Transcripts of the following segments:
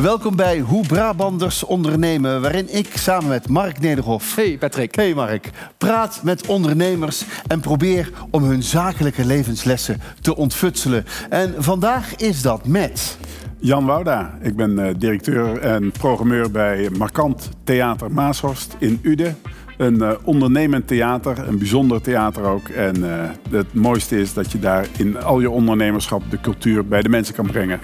Welkom bij Hoe Brabanders ondernemen, waarin ik samen met Mark Nederhof. Hey Patrick. Hey Mark. Praat met ondernemers en probeer om hun zakelijke levenslessen te ontfutselen. En vandaag is dat met. Jan Wouda, ik ben uh, directeur en programmeur bij Markant Theater Maashorst in Uden. Een uh, ondernemend theater, een bijzonder theater ook. En uh, het mooiste is dat je daar in al je ondernemerschap de cultuur bij de mensen kan brengen.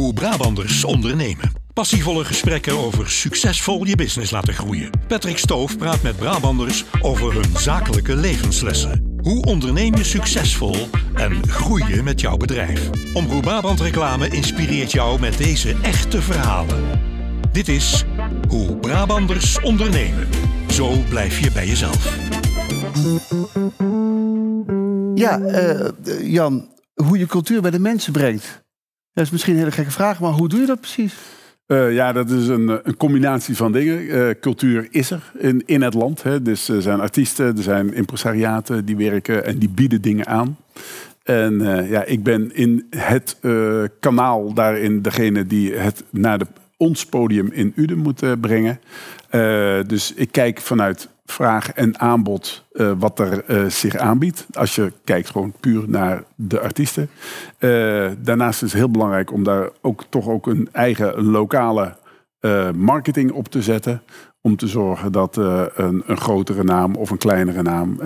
Hoe Brabanders ondernemen. Passievolle gesprekken over succesvol je business laten groeien. Patrick Stoof praat met Brabanders over hun zakelijke levenslessen. Hoe onderneem je succesvol en groei je met jouw bedrijf? Omroep Brabant Reclame inspireert jou met deze echte verhalen. Dit is Hoe Brabanders ondernemen. Zo blijf je bij jezelf. Ja, uh, Jan, hoe je cultuur bij de mensen brengt. Dat is misschien een hele gekke vraag, maar hoe doe je dat precies? Uh, ja, dat is een, een combinatie van dingen. Uh, cultuur is er in, in het land. Hè. Dus er zijn artiesten, er zijn impresariaten die werken en die bieden dingen aan. En ja, ik ben in het kanaal daarin degene die het naar de, ons podium in Uden moet brengen. dus ik kijk vanuit vraag en aanbod uh, wat er uh, zich aanbiedt. Als je kijkt gewoon puur naar de artiesten. Uh, daarnaast is het heel belangrijk om daar ook toch ook een eigen lokale marketing op te zetten. Om te zorgen dat een, een, grotere naam of een kleinere naam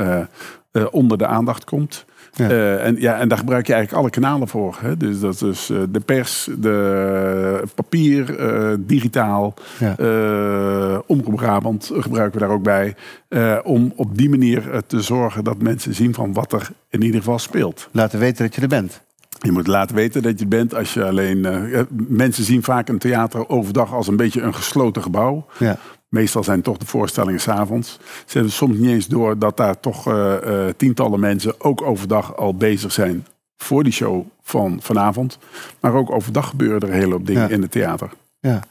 onder de aandacht komt. Ja. Uh, en, ja, en daar gebruik je eigenlijk alle kanalen voor. Hè? Dus dat is uh, de pers, de papier, uh, digitaal, ja. Omroep Brabant gebruiken we daar ook bij. om op die manier te zorgen dat mensen zien van wat er in ieder geval speelt. Laten weten dat je er bent. Je moet laten weten dat je bent als je alleen. mensen zien vaak een theater overdag als een beetje een gesloten gebouw. Ja. Meestal zijn toch de voorstellingen s'avonds. Ze hebben soms niet eens door dat daar toch uh, uh, tientallen mensen ook overdag al bezig zijn voor die show van vanavond. Maar ook overdag gebeuren er een hele hoop dingen ja. in het theater. Ja,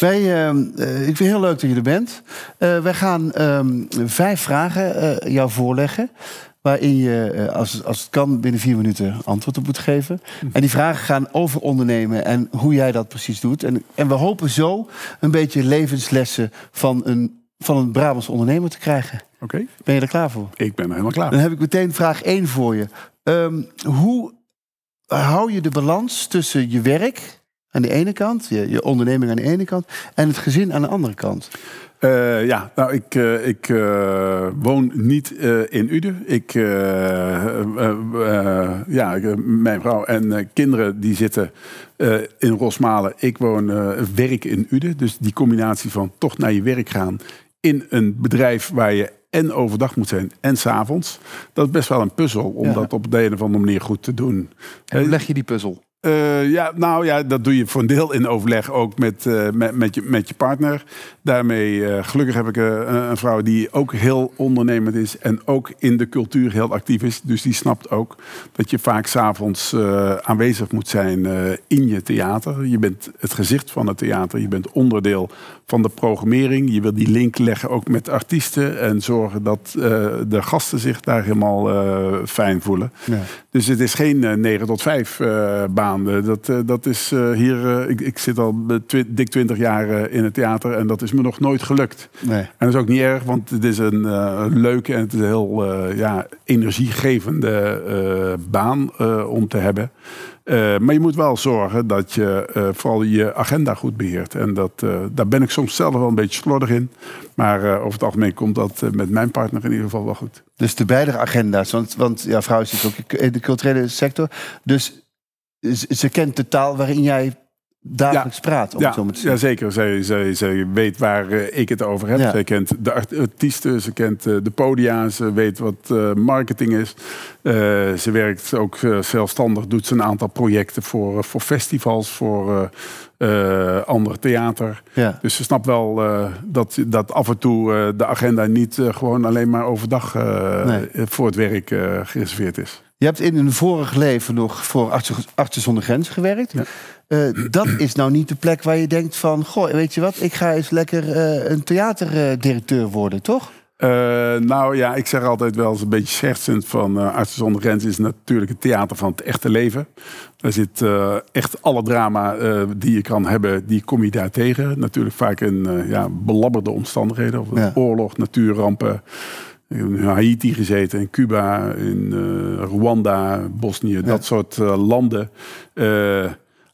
wij, uh, ik vind het heel leuk dat je er bent. wij gaan ehm, vijf vragen jou voorleggen waarin je, als, als het kan, binnen vier minuten antwoord op moet geven. En die vragen gaan over ondernemen en hoe jij dat precies doet. En, en we hopen zo een beetje levenslessen van een, van een Brabants ondernemer te krijgen. Oké. Okay. Ben je er klaar voor? Ik ben er helemaal klaar Dan heb ik meteen vraag één voor je. Um, hoe hou je de balans tussen je werk aan de ene kant, je, je onderneming aan de ene kant, en het gezin aan de andere kant? Uh, ja, nou, ik, uh, ik uh, woon niet in Uden. Ik, ja, mijn vrouw en kinderen die zitten in Rosmalen. Ik woon, werk in Uden. Dus die combinatie van toch naar je werk gaan in een bedrijf waar je en overdag moet zijn en s'avonds. Dat is best wel een puzzel om ja. dat op de een of andere manier goed te doen. En hoe leg je die puzzel? Uh, ja, nou ja, dat doe je voor een deel in overleg ook met, uh, met, met, je, met je partner. Daarmee, uh, gelukkig heb ik een vrouw die ook heel ondernemend is en ook in de cultuur heel actief is. Dus die snapt ook dat je vaak s'avonds aanwezig moet zijn in je theater. Je bent het gezicht van het theater, je bent onderdeel van de programmering. Je wil die link leggen ook met artiesten en zorgen dat de gasten zich daar helemaal fijn voelen. Ja. Dus het is geen 9 tot 5 baan. Dat, dat is hier, ik, ik, zit al twi dik twintig jaar in het theater en dat is me nog nooit gelukt. Nee. En dat is ook niet erg, want het is een leuke en het is een heel ja, energiegevende baan om te hebben. Maar je moet wel zorgen dat je vooral je agenda goed beheert. En dat, daar ben ik soms zelf wel een beetje slordig in. Maar over het algemeen komt dat met mijn partner in ieder geval wel goed. Dus de beide agenda's, want, want ja, vrouw zit ook in de culturele sector. Dus ze kent de taal waarin jij dagelijks praat. Om ja, zo te ja, zeker. Zij, zij, zij weet waar uh, ik het over heb. Ja. Zij kent de artiesten, ze kent uh, de podia, ze weet wat uh, marketing is. ze werkt ook zelfstandig, doet ze een aantal projecten voor, voor festivals, voor ander theater. Ja. Dus ze snapt wel dat, dat af en toe de agenda niet gewoon alleen maar overdag nee. voor het werk gereserveerd is. Je hebt in een vorig leven nog voor Artsen, Artsen zonder Grenzen gewerkt. Ja. Uh, dat is nou niet de plek waar je denkt van... goh, weet je wat, ik ga eens lekker uh, een theaterdirecteur worden, toch? Uh, nou ja, ik zeg altijd wel eens een beetje schertsend van Artsen zonder Grenzen is natuurlijk het theater van het echte leven. Daar zit echt alle drama die je kan hebben, die kom je daar tegen. Natuurlijk vaak in ja, belabberde omstandigheden, of ja. oorlog, natuurrampen. In Haiti gezeten, in Cuba, in Rwanda, Bosnië, dat soort landen.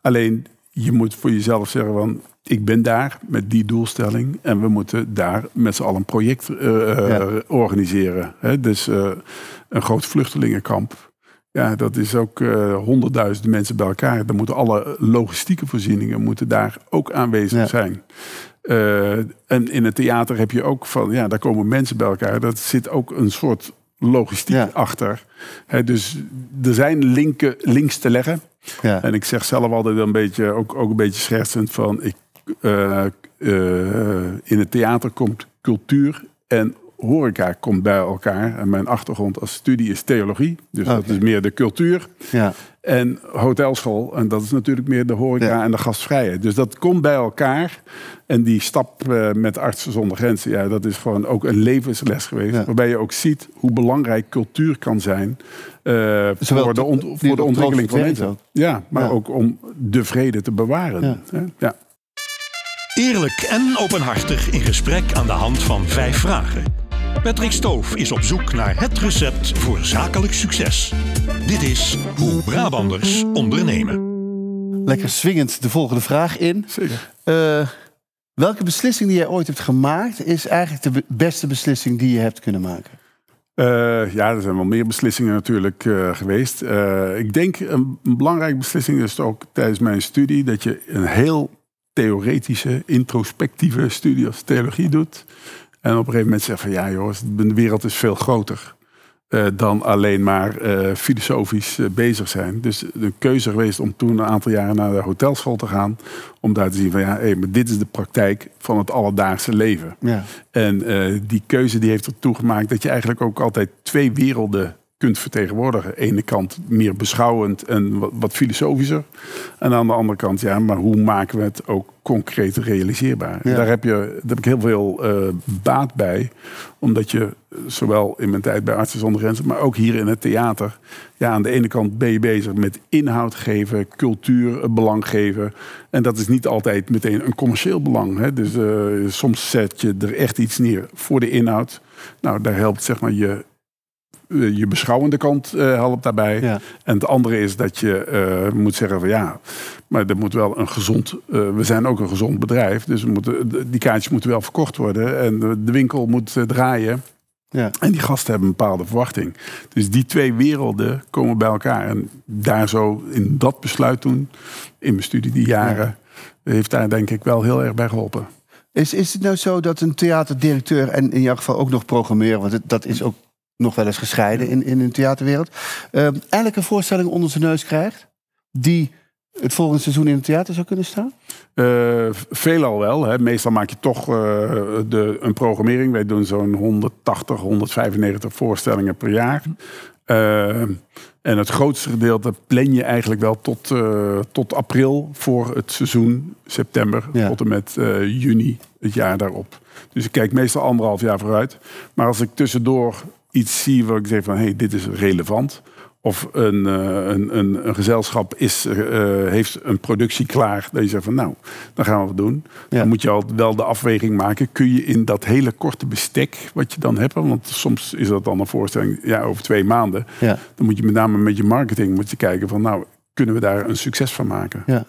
alleen je moet voor jezelf zeggen van ik ben daar met die doelstelling en we moeten daar met z'n allen een project organiseren. Hè? Dus een groot vluchtelingenkamp. Ja, dat is ook honderdduizenden mensen bij elkaar. Dan moeten alle logistieke voorzieningen moeten daar ook aanwezig zijn. En in het theater heb je ook van, ja, daar komen mensen bij elkaar. Dat zit ook een soort logistiek achter. dus er zijn linken, links te leggen. Ja. En ik zeg zelf altijd een beetje, ook, ook een beetje schertsend van, ik uh, in het theater komt cultuur en horeca komt bij elkaar. En mijn achtergrond als studie is theologie. Dus dat is meer de cultuur. Ja. En hotelschool. En dat is natuurlijk meer de horeca en de gastvrijheid. Dus dat komt bij elkaar. En die stap uh, met Artsen zonder Grenzen, ja, dat is gewoon ook een levensles geweest. Waarbij je ook ziet hoe belangrijk cultuur kan zijn. Uh, voor, de, voor de ontwikkeling van mensen. Ja, maar ook om de vrede te bewaren. ja. Eerlijk en openhartig in gesprek aan de hand van vijf vragen. Patrick Stoof is op zoek naar het recept voor zakelijk succes. Dit is Hoe Brabanders ondernemen. Lekker swingend de volgende vraag in. Uh, welke beslissing die jij ooit hebt gemaakt... is eigenlijk de beste beslissing die je hebt kunnen maken? Uh, ja, er zijn wel meer beslissingen natuurlijk uh, geweest. ik denk een, een belangrijke beslissing is ook tijdens mijn studie... dat je een heel theoretische, introspectieve studie als theologie doet. En op een gegeven moment zegt van ja jongens, de wereld is veel groter. Uh, dan alleen maar uh, filosofisch uh, bezig zijn. Dus de keuze geweest om toen een aantal jaren naar de hotelschool te gaan. Om daar te zien van ja, hey, maar dit is de praktijk van het alledaagse leven. Ja. En die keuze die heeft ertoe gemaakt dat je eigenlijk ook altijd twee werelden kunt vertegenwoordigen. Aan de ene kant meer beschouwend en wat, wat, filosofischer. En aan de andere kant, ja, maar hoe maken we het ook concreet realiseerbaar? Daar, heb je, daar heb ik heel veel uh, baat bij. Omdat je, zowel in mijn tijd bij Artsen zonder Grenzen, maar ook hier in het theater. Ja, aan de ene kant ben je bezig met inhoud geven, cultuur belang geven. En dat is niet altijd meteen een commercieel belang. Hè? Dus uh, soms zet je er echt iets neer voor de inhoud. Nou, daar helpt zeg maar je eh, je beschouwende kant uh, helpt daarbij. En het andere is dat je uh, moet zeggen van ja, maar er moet wel een gezond. Uh, we zijn ook een gezond bedrijf, dus we moeten, die kaartjes moeten wel verkocht worden en de, winkel moet draaien. Ja. En die gasten hebben een bepaalde verwachting. Dus die twee werelden komen bij elkaar. En daar zo in dat besluit toen, in mijn studie die jaren, heeft daar denk ik wel heel erg bij geholpen. Is, is het nou zo dat een theaterdirecteur en in jouw geval ook nog programmeren, want dat is ook nog wel eens gescheiden in, in de theaterwereld. Uh, eigenlijk een voorstelling onder zijn neus krijgt. die het volgende seizoen in het theater zou kunnen staan? Uh, veelal wel. Hè. Meestal maak je toch uh, de, een programmering. Wij doen zo'n 180, 195 voorstellingen per jaar. Uh, en het grootste gedeelte plan je eigenlijk wel tot, tot april voor het seizoen, september tot en met juni het jaar daarop. Dus ik kijk meestal anderhalf jaar vooruit. Maar als ik tussendoor iets zie waar ik zeg van hé, hey, dit is relevant. Of een, uh, een, een, een, gezelschap is, uh, heeft een productie klaar. Dat je zegt van nou, dan gaan we het doen. Dan moet je al wel de afweging maken. Kun je in dat hele korte bestek wat je dan hebt. Want soms is dat dan een voorstelling ja, over twee maanden. Ja. Dan moet je met name met je marketing moet je kijken van nou, kunnen we daar een succes van maken. Ja.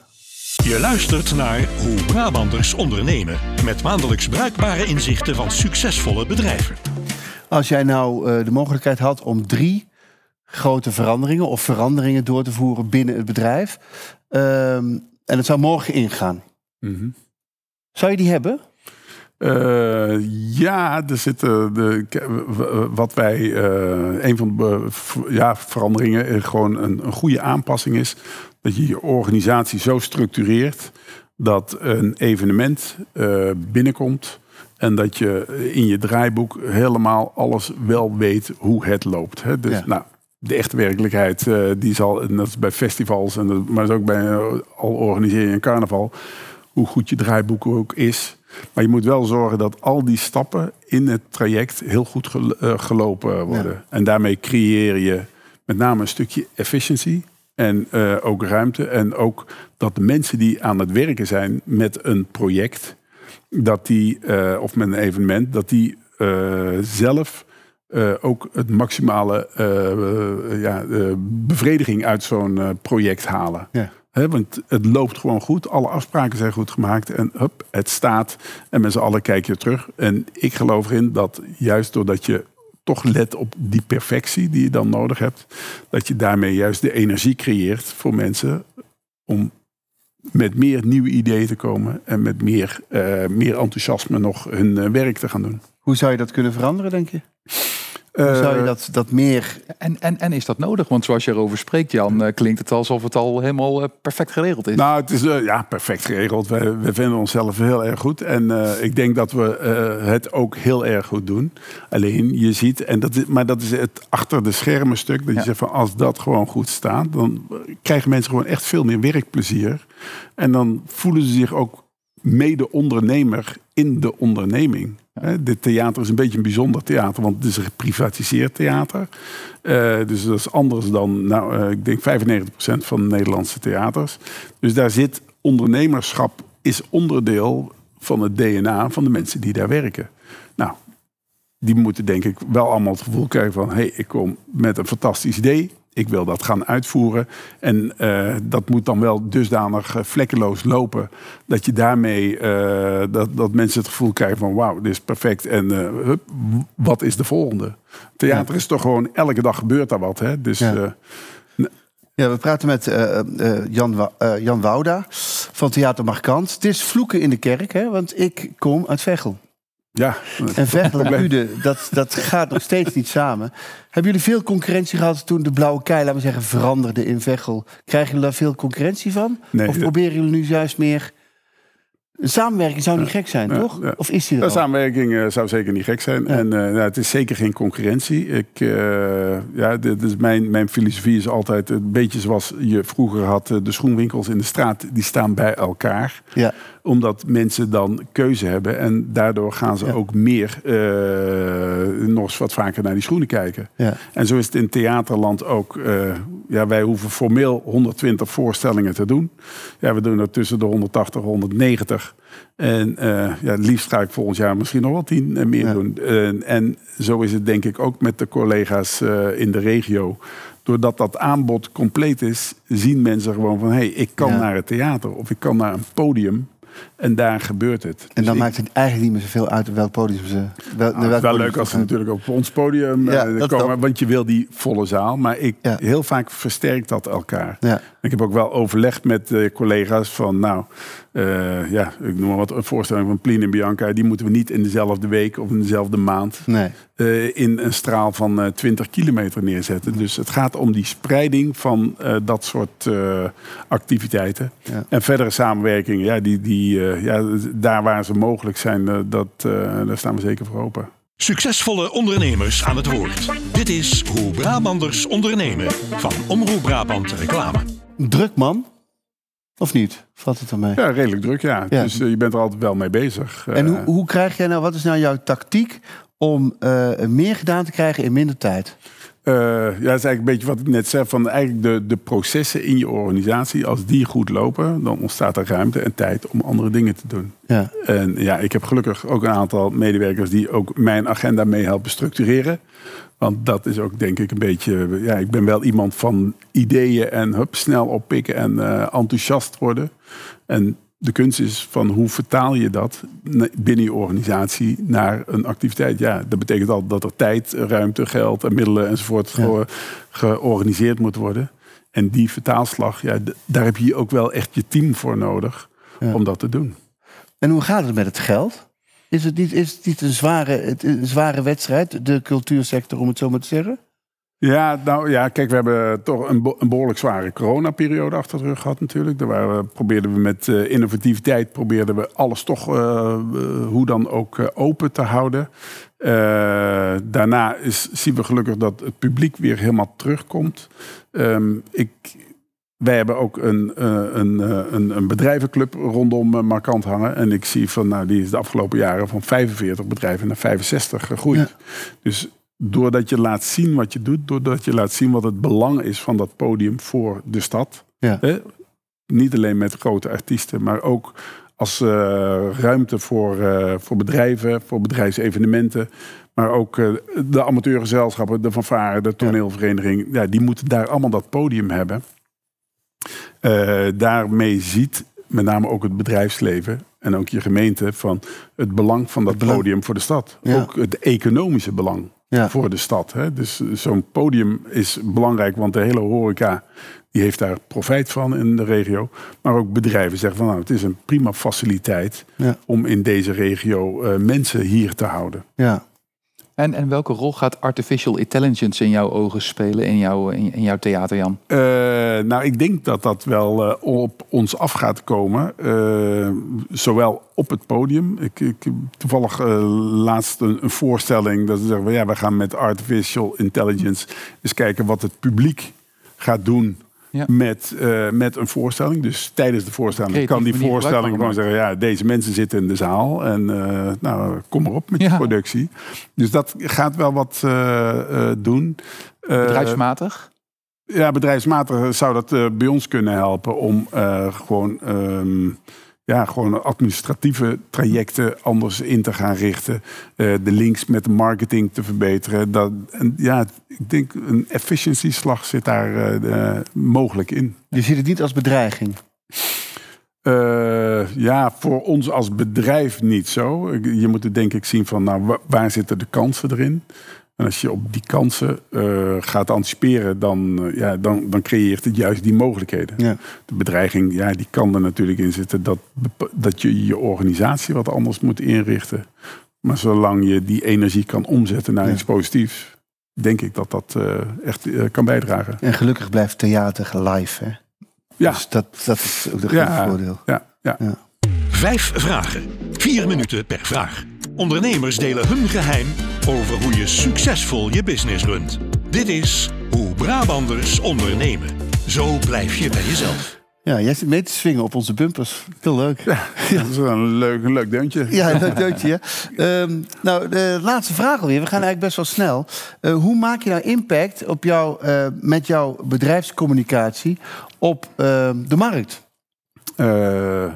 Je luistert naar Hoe Brabanders ondernemen. Met maandelijks bruikbare inzichten van succesvolle bedrijven. Als jij nou uh, de mogelijkheid had om drie grote veranderingen of veranderingen door te voeren binnen het bedrijf. Um, en het zou morgen ingaan. Mm -hmm. Zou je die hebben? Uh, ja, er zitten de, wat wij uh, een van de ja, veranderingen gewoon een, een goede aanpassing is dat je je organisatie zo structureert dat een evenement uh, binnenkomt en dat je in je draaiboek helemaal alles wel weet hoe het loopt. Hè? Dus nou, de echte werkelijkheid, uh, die zal, en dat is bij festivals, en dat, maar dat is ook bij uh, al organiseer je een carnaval, hoe goed je draaiboek ook is. Maar je moet wel zorgen dat al die stappen in het traject heel goed gel- eh, gelopen worden. En daarmee creëer je met name een stukje efficiency. En eh, ook ruimte. En ook dat de mensen die aan het werken zijn met een project, dat die, eh, of met een evenement, dat die eh, zelf eh, ook het maximale ja, bevrediging uit zo'n project halen. Ja. Want het loopt gewoon goed. Alle afspraken zijn goed gemaakt. En hup, het staat. En met z'n allen kijk je terug. En ik geloof erin dat juist doordat je toch let op die perfectie die je dan nodig hebt. Dat je daarmee juist de energie creëert voor mensen. Om met meer nieuwe ideeën te komen. En met meer, eh, meer enthousiasme nog hun eh, werk te gaan doen. Hoe zou je dat kunnen veranderen, denk je? Hoe zou je Eh, dat, dat meer... En, en, en is dat nodig? Want zoals je erover spreekt, Jan, eh, klinkt het alsof het al helemaal eh, perfect geregeld is. Nou, het is eh, ja, perfect geregeld. We, we vinden onszelf heel erg goed. En eh, ik denk dat we eh, het ook heel erg goed doen. Alleen je ziet, en dat is, maar dat is het achter de schermen stuk. Dat je zegt van als dat gewoon goed staat, dan krijgen mensen gewoon echt veel meer werkplezier. En dan voelen ze zich ook mede-ondernemer in de onderneming. Dit theater is een beetje een bijzonder theater, want het is een geprivatiseerd theater. Eh, dus dat is anders dan, nou, eh, ik denk 95% van de Nederlandse theaters. Dus daar zit ondernemerschap, is onderdeel van het DNA van de mensen die daar werken. Nou, die moeten denk ik wel allemaal het gevoel krijgen van... hé, hey, ik kom met een fantastisch idee. Ik wil dat gaan uitvoeren. En eh, dat moet dan wel dusdanig eh, vlekkeloos lopen... dat je daarmee, eh, dat, dat mensen het gevoel krijgen van... wauw, dit is perfect en hup, wat is de volgende? Theater is toch gewoon, elke dag gebeurt daar wat. Hè? Dus Ja. Ja, we praten met Jan, Jan Wouda van Theater Markant. Het is vloeken in de kerk, hè, want ik kom uit Veghel. Ja, En Veghel en Uden, dat, dat gaat nog steeds niet samen. Hebben jullie veel concurrentie gehad toen de blauwe kei, laten we zeggen, veranderde in Veghel? Krijgen jullie daar veel concurrentie van? Nee, of proberen jullie nu juist meer... Samenwerking zou niet gek zijn, ja, toch? ja. Of is die er samenwerking eh, zou zeker niet gek zijn. Ja. En eh, nou, het is zeker geen concurrentie. Ik, eh, ja, dit is mijn, mijn filosofie is altijd een beetje zoals je vroeger had. De schoenwinkels in de straat, die staan bij elkaar. Ja, Omdat mensen dan keuze hebben. En daardoor gaan ze ook meer, nog eens wat vaker naar die schoenen kijken. ja. En zo is het in theaterland ook. Eh, ja, wij hoeven formeel 120 voorstellingen te doen. Ja, we doen er tussen de 180 en 190. En eh, ja, het liefst ga ik volgend jaar misschien nog wel tien en meer Ja. doen. En, en zo is het denk ik ook met de collega's eh, in de regio. Doordat dat aanbod compleet is, zien mensen gewoon van... hé, hey, ik kan Ja. naar het theater of ik kan naar een podium. En daar gebeurt het. En Dus dan ik- maakt het eigenlijk niet meer zoveel uit op welk podium ze... Wel, Ah, het is wel leuk als ze natuurlijk op ons podium Ja, eh, komen, want je wil die volle zaal. Maar ik, Ja. heel vaak versterkt dat elkaar. Ja, Ik heb ook wel overlegd met eh, collega's van, nou, eh, ja, ik noem maar wat, een voorstelling van Plien en Bianca, die moeten we niet in dezelfde week of in dezelfde maand nee. Eh, in een straal van eh 20 kilometer neerzetten. Dus het gaat om die spreiding van eh, dat soort eh, activiteiten. Ja. En verdere samenwerking, ja, die, die, eh, ja, daar waar ze mogelijk zijn, dat, eh, daar staan we zeker voor open. Succesvolle ondernemers aan het woord. Dit is Hoe Brabanders ondernemen van Omroep Brabant Reclame. Druk man? Of niet? Valt het dan mee? Ja, redelijk druk, ja. Ja. Dus je bent er altijd wel mee bezig. En hoe, hoe krijg jij nou, wat is nou jouw tactiek om eh, meer gedaan te krijgen in minder tijd? eh, ja, dat is eigenlijk een beetje wat ik net zei. Van eigenlijk de, de processen in je organisatie, als die goed lopen, dan ontstaat er ruimte en tijd om andere dingen te doen. Ja, En ja, ik heb gelukkig ook een aantal medewerkers die ook mijn agenda mee helpen structureren. Want dat is ook denk ik een beetje, ja, ik ben wel iemand van ideeën en hup, snel oppikken en eh, enthousiast worden. En de kunst is van hoe vertaal je dat binnen je organisatie naar een activiteit. Ja, dat betekent altijd dat er tijd, ruimte, geld en middelen enzovoort Ja. ge- georganiseerd moet worden. En die vertaalslag, ja, daar heb je ook wel echt je team voor nodig Ja. om dat te doen. En hoe gaat het met het geld? Is het niet, is het niet een, zware, het- een zware wedstrijd, de cultuursector, om het zo maar te zeggen? Ja, nou ja, kijk, we hebben toch een, be- een behoorlijk zware coronaperiode achter de rug gehad natuurlijk. Daar waren we, probeerden we met eh, innovativiteit probeerden we alles toch eh, eh, hoe dan ook open te houden. Daarna is, zien we gelukkig dat het publiek weer helemaal terugkomt. Ehm, ik wij hebben ook een, een, een, een bedrijvenclub rondom Markant hangen. En ik zie van, nou, die is de afgelopen jaren van 45 bedrijven naar 65 gegroeid. Ja. Dus doordat je laat zien wat je doet, doordat je laat zien wat het belang is van dat podium voor de stad. Ja. Hè? Niet alleen met grote artiesten, maar ook als eh, ruimte voor, eh, voor bedrijven, voor bedrijfsevenementen. Maar ook eh, de amateurgezelschappen, de fanfare, de toneelvereniging. Ja, die moeten daar allemaal dat podium hebben. Daarmee ziet met name ook het bedrijfsleven en ook je gemeente van het belang van dat podium voor de stad. Ja. Ook het economische belang Ja. voor de stad. Hè. Dus zo'n podium is belangrijk, want de hele horeca die heeft daar profijt van in de regio. Maar ook bedrijven zeggen van nou, het is een prima faciliteit Ja. om in deze regio eh, mensen hier te houden. Ja. En, en welke rol gaat artificial intelligence in jouw ogen spelen in jouw, in, jouw theater, Jan? Eh, nou, ik denk dat dat wel eh, op ons af gaat komen. Eh, zowel op het podium. Ik, ik toevallig laatst een, een voorstelling dat ze zeggen: ja, we gaan met artificial intelligence eens kijken wat het publiek gaat doen. Ja. Met, eh, met een voorstelling. Dus tijdens de voorstelling Creatief kan die voorstelling gewoon zeggen: ja, deze mensen zitten in de zaal en eh, nou, kom maar op met je Ja. productie. Dus dat gaat wel wat eh, doen. Bedrijfsmatig? ja, bedrijfsmatig zou dat bij ons kunnen helpen om gewoon, ehm, ja, gewoon administratieve trajecten anders in te gaan richten. Eh, de links met de marketing te verbeteren. Dat, en ja, ik denk een efficiency-slag zit daar eh, mogelijk in. Je ziet het niet als bedreiging. Eh, ja, voor ons als bedrijf niet zo. Je moet het denk ik zien van nou, wa- waar zitten de kansen erin. En als je op die kansen eh, gaat anticiperen, dan, eh, ja, dan, dan creëert het juist die mogelijkheden. Ja. De bedreiging, ja, die kan er natuurlijk in zitten dat, dat je je organisatie wat anders moet inrichten. Maar zolang je die energie kan omzetten naar Ja. iets positiefs, denk ik dat dat eh, echt kan bijdragen. En gelukkig blijft theater live. Hè? Ja, Dus dat, dat is ook een Ja. groot voordeel. ja, ja. Vijf vragen. Vier minuten per vraag. Ondernemers delen hun geheim over hoe je succesvol je business runt. Dit is Hoe Brabanders ondernemen. Zo blijf je bij jezelf. Ja, jij zit mee te swingen op onze bumpers. Heel leuk. Ja, Dat is wel een leuk, een leuk deuntje. ja leuk deuntje. Ja. Ehm, nou, de laatste vraag alweer. We gaan eigenlijk best wel snel. Eh, hoe maak je nou impact op jou, eh, met jouw bedrijfscommunicatie op eh, de markt? Eh,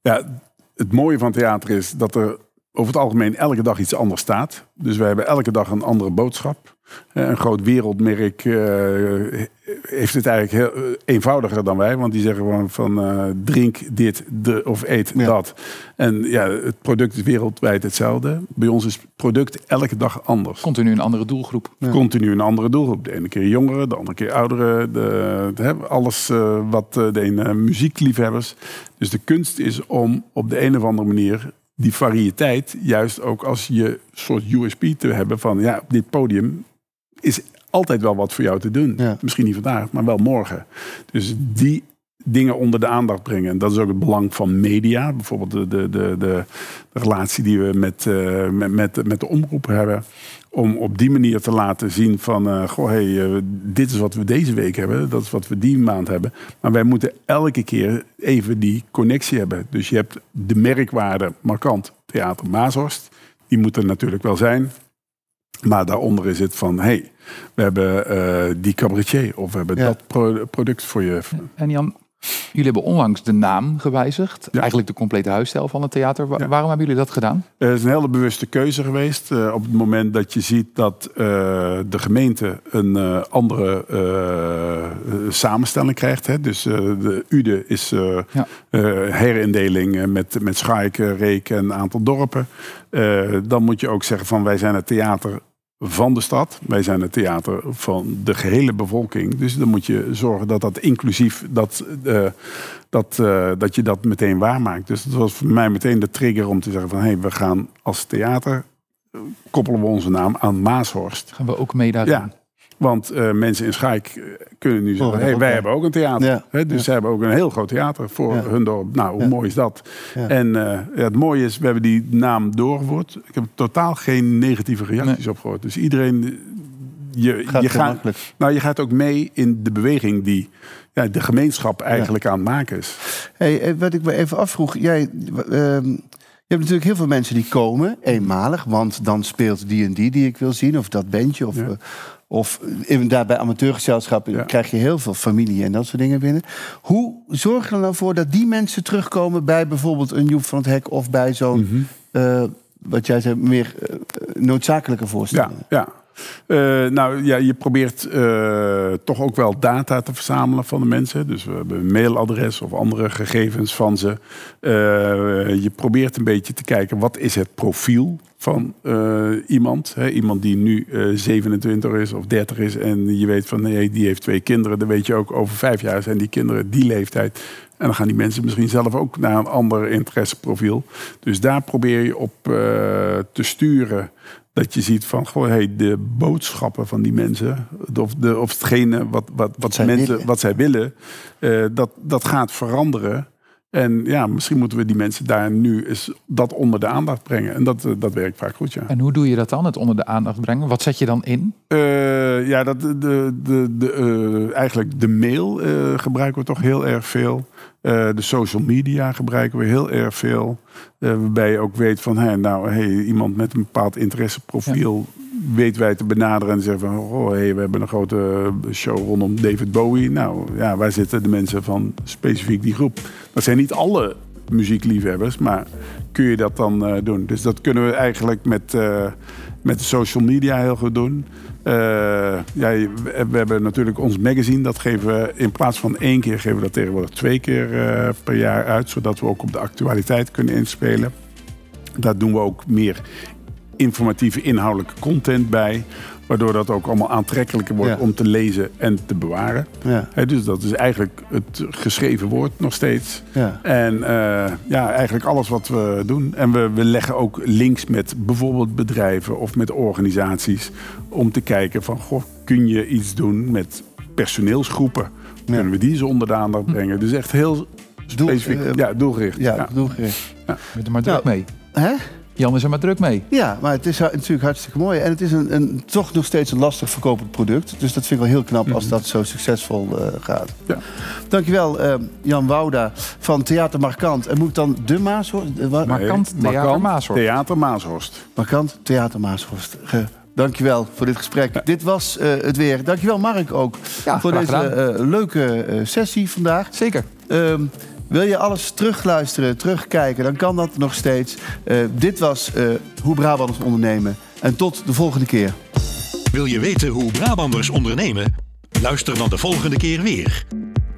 ja, het mooie van theater is dat er over het algemeen elke dag iets anders staat. Dus we hebben elke dag een andere boodschap. Eh, Een groot wereldmerk eh, heeft het eigenlijk heel eh, eenvoudiger dan wij. Want die zeggen gewoon van eh, drink dit de, of eet Ja. dat. En ja, het product is wereldwijd hetzelfde. Bij ons is het product elke dag anders. Continu een andere doelgroep. Ja. Continu een andere doelgroep. De ene keer jongeren, de andere keer ouderen. De, de- hè, alles eh, wat eh, de ene muziekliefhebbers. Dus de kunst is om op de een of andere manier die variëteit juist ook als je soort USP te hebben van ja, op dit podium is altijd wel wat voor jou te doen. Ja. Misschien niet vandaag, maar wel morgen. Dus die dingen onder de aandacht brengen. En dat is ook het belang van media. Bijvoorbeeld de, de, de, de, de relatie die we met, eh, met, met, met de omroep hebben. Om op die manier te laten zien van... eh, goh, hey, eh, dit is wat we deze week hebben. Dat is wat we die maand hebben. Maar wij moeten elke keer even die connectie hebben. Dus je hebt de merkwaarde markant Theater Maashorst. Die moet er natuurlijk wel zijn. Maar daaronder is het van... hey, we hebben eh, die cabaretier. Of we hebben Ja. dat pro- product voor je. En Jan, jullie hebben onlangs de naam gewijzigd. Ja. Eigenlijk de complete huisstijl van het theater. Wa- Ja. Waarom hebben jullie dat gedaan? Eh, Het is een hele bewuste keuze geweest. eh, op het moment dat je ziet dat eh, de gemeente een andere samenstelling krijgt. Hè. Dus de UDE is Ja. herindeling met, met Schaik, Reek en een aantal dorpen. Dan moet je ook zeggen van wij zijn het theater van de stad. Wij zijn het theater van de gehele bevolking. Dus dan moet je zorgen dat dat inclusief, dat, eh, dat, eh, dat je dat meteen waarmaakt. Dus dat was voor mij meteen de trigger om te zeggen van... hé, hey, we gaan als theater, eh, koppelen we onze naam aan Maashorst. Gaan we ook mee daarin? Ja, want eh, mensen in Schaik eh, kunnen nu zeggen... Oh, hey, wij ja. hebben ook een theater. Ja. Dus Ja. ze hebben ook een heel groot theater voor hun dorp. Nou, hoe mooi is dat? En eh, ja, het mooie is, we hebben die naam doorgevoerd. Ik heb totaal geen negatieve reacties op gehoord. Dus iedereen... Je, Gaat je, gaat, nou, je gaat ook mee in de beweging die ja, de gemeenschap eigenlijk aan het maken is. Hey, wat ik me even afvroeg. Jij, ehm, je hebt natuurlijk heel veel mensen die komen, eenmalig. Want dan speelt die en die die ik wil zien. Of dat bandje. Of, Ja. Of inderdaad bij amateurgezelschappen Ja. krijg je heel veel familie en dat soort dingen binnen. Hoe zorg je er nou voor dat die mensen terugkomen bij bijvoorbeeld een Joep van het Hek of bij zo'n, Mhm. eh, wat jij zei, meer eh, noodzakelijke Ja, voorstellingen? ja. Eh, nou ja, je probeert eh, toch ook wel data te verzamelen van de mensen. Dus we hebben een mailadres of andere gegevens van ze. Eh, je probeert een beetje te kijken wat is het profiel van iemand. Hè? Iemand die nu eh, 27 is of 30 is en je weet van nee, die heeft twee kinderen. Dan weet je ook over vijf jaar zijn die kinderen die leeftijd. En dan gaan die mensen misschien zelf ook naar een ander interesseprofiel. Dus daar probeer je op te sturen. Dat je ziet van, goh, hey, de boodschappen van die mensen, of, de, of hetgene wat, wat, wat, zij mensen, willen. wat zij willen, eh, dat, dat gaat veranderen. En ja, misschien moeten we die mensen daar nu eens dat onder de aandacht brengen. En dat, eh, dat werkt vaak goed, ja. En hoe doe je dat dan, het onder de aandacht brengen? Wat zet je dan in? Eh, ja, dat, de, de, de, eh, eigenlijk de mail gebruiken we toch heel erg veel. De social media gebruiken we heel erg veel. Waarbij je ook weet van, hey, nou, hey, iemand met een bepaald interesseprofiel weten wij te benaderen en zeggen van, oh, hey, we hebben een grote show rondom David Bowie. Nou, ja, waar zitten de mensen van specifiek die groep? Dat zijn niet alle muziekliefhebbers, maar kun je dat dan eh, doen? Dus dat kunnen we eigenlijk met, eh, met social media heel goed doen. Ja, we, hebben natuurlijk ons magazine. Dat geven we in plaats van één keer, geven we dat tegenwoordig twee keer per jaar uit. Zodat we ook op de actualiteit kunnen inspelen. Daar doen we ook meer informatieve inhoudelijke content bij. Waardoor dat ook allemaal aantrekkelijker wordt Ja. om te lezen en te bewaren. Ja, Hè, dus dat is eigenlijk het geschreven woord nog steeds. ja. En eh, ja, eigenlijk alles wat we doen. En we, we leggen ook links met bijvoorbeeld bedrijven of met organisaties. Om te kijken van, goh, kun je iets doen met personeelsgroepen? Kunnen we die zo onder de aandacht brengen? Dus echt heel Doel- specifiek, eh, ja, doelgericht. Ja, Ja. doelgericht. Je bent er maar druk Nou. mee. Hè? Jan is er maar druk mee. Ja, maar het is natuurlijk hartstikke mooi. En het is een, een, toch nog steeds een lastig verkopend product. Dus dat vind ik wel heel knap als dat zo succesvol eh, gaat. Ja. Dankjewel, eh, Jan Wouda van Theater Markant. En moet ik dan de Maashorst? wa- Markant Theater Maashorst. Theater Maashorst. Markant Theater Maashorst. Ge- Dankjewel voor dit gesprek. Dit was eh, het weer. Dankjewel Mark ook Ja, voor deze leuke eh, sessie vandaag. Zeker. Ehm, wil je alles terugluisteren, terugkijken, dan kan dat nog steeds. Eh, dit was eh, Hoe Brabanders ondernemen. En tot de volgende keer. Wil je weten hoe Brabanders ondernemen? Luister dan de volgende keer weer.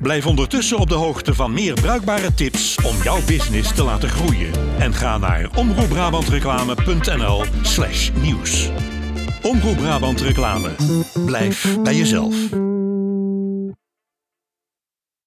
Blijf ondertussen op de hoogte van meer bruikbare tips om jouw business te laten groeien. En ga naar omroepbrabantreclame.nl slash nieuws. Omroep Brabant Reclame. Blijf bij jezelf.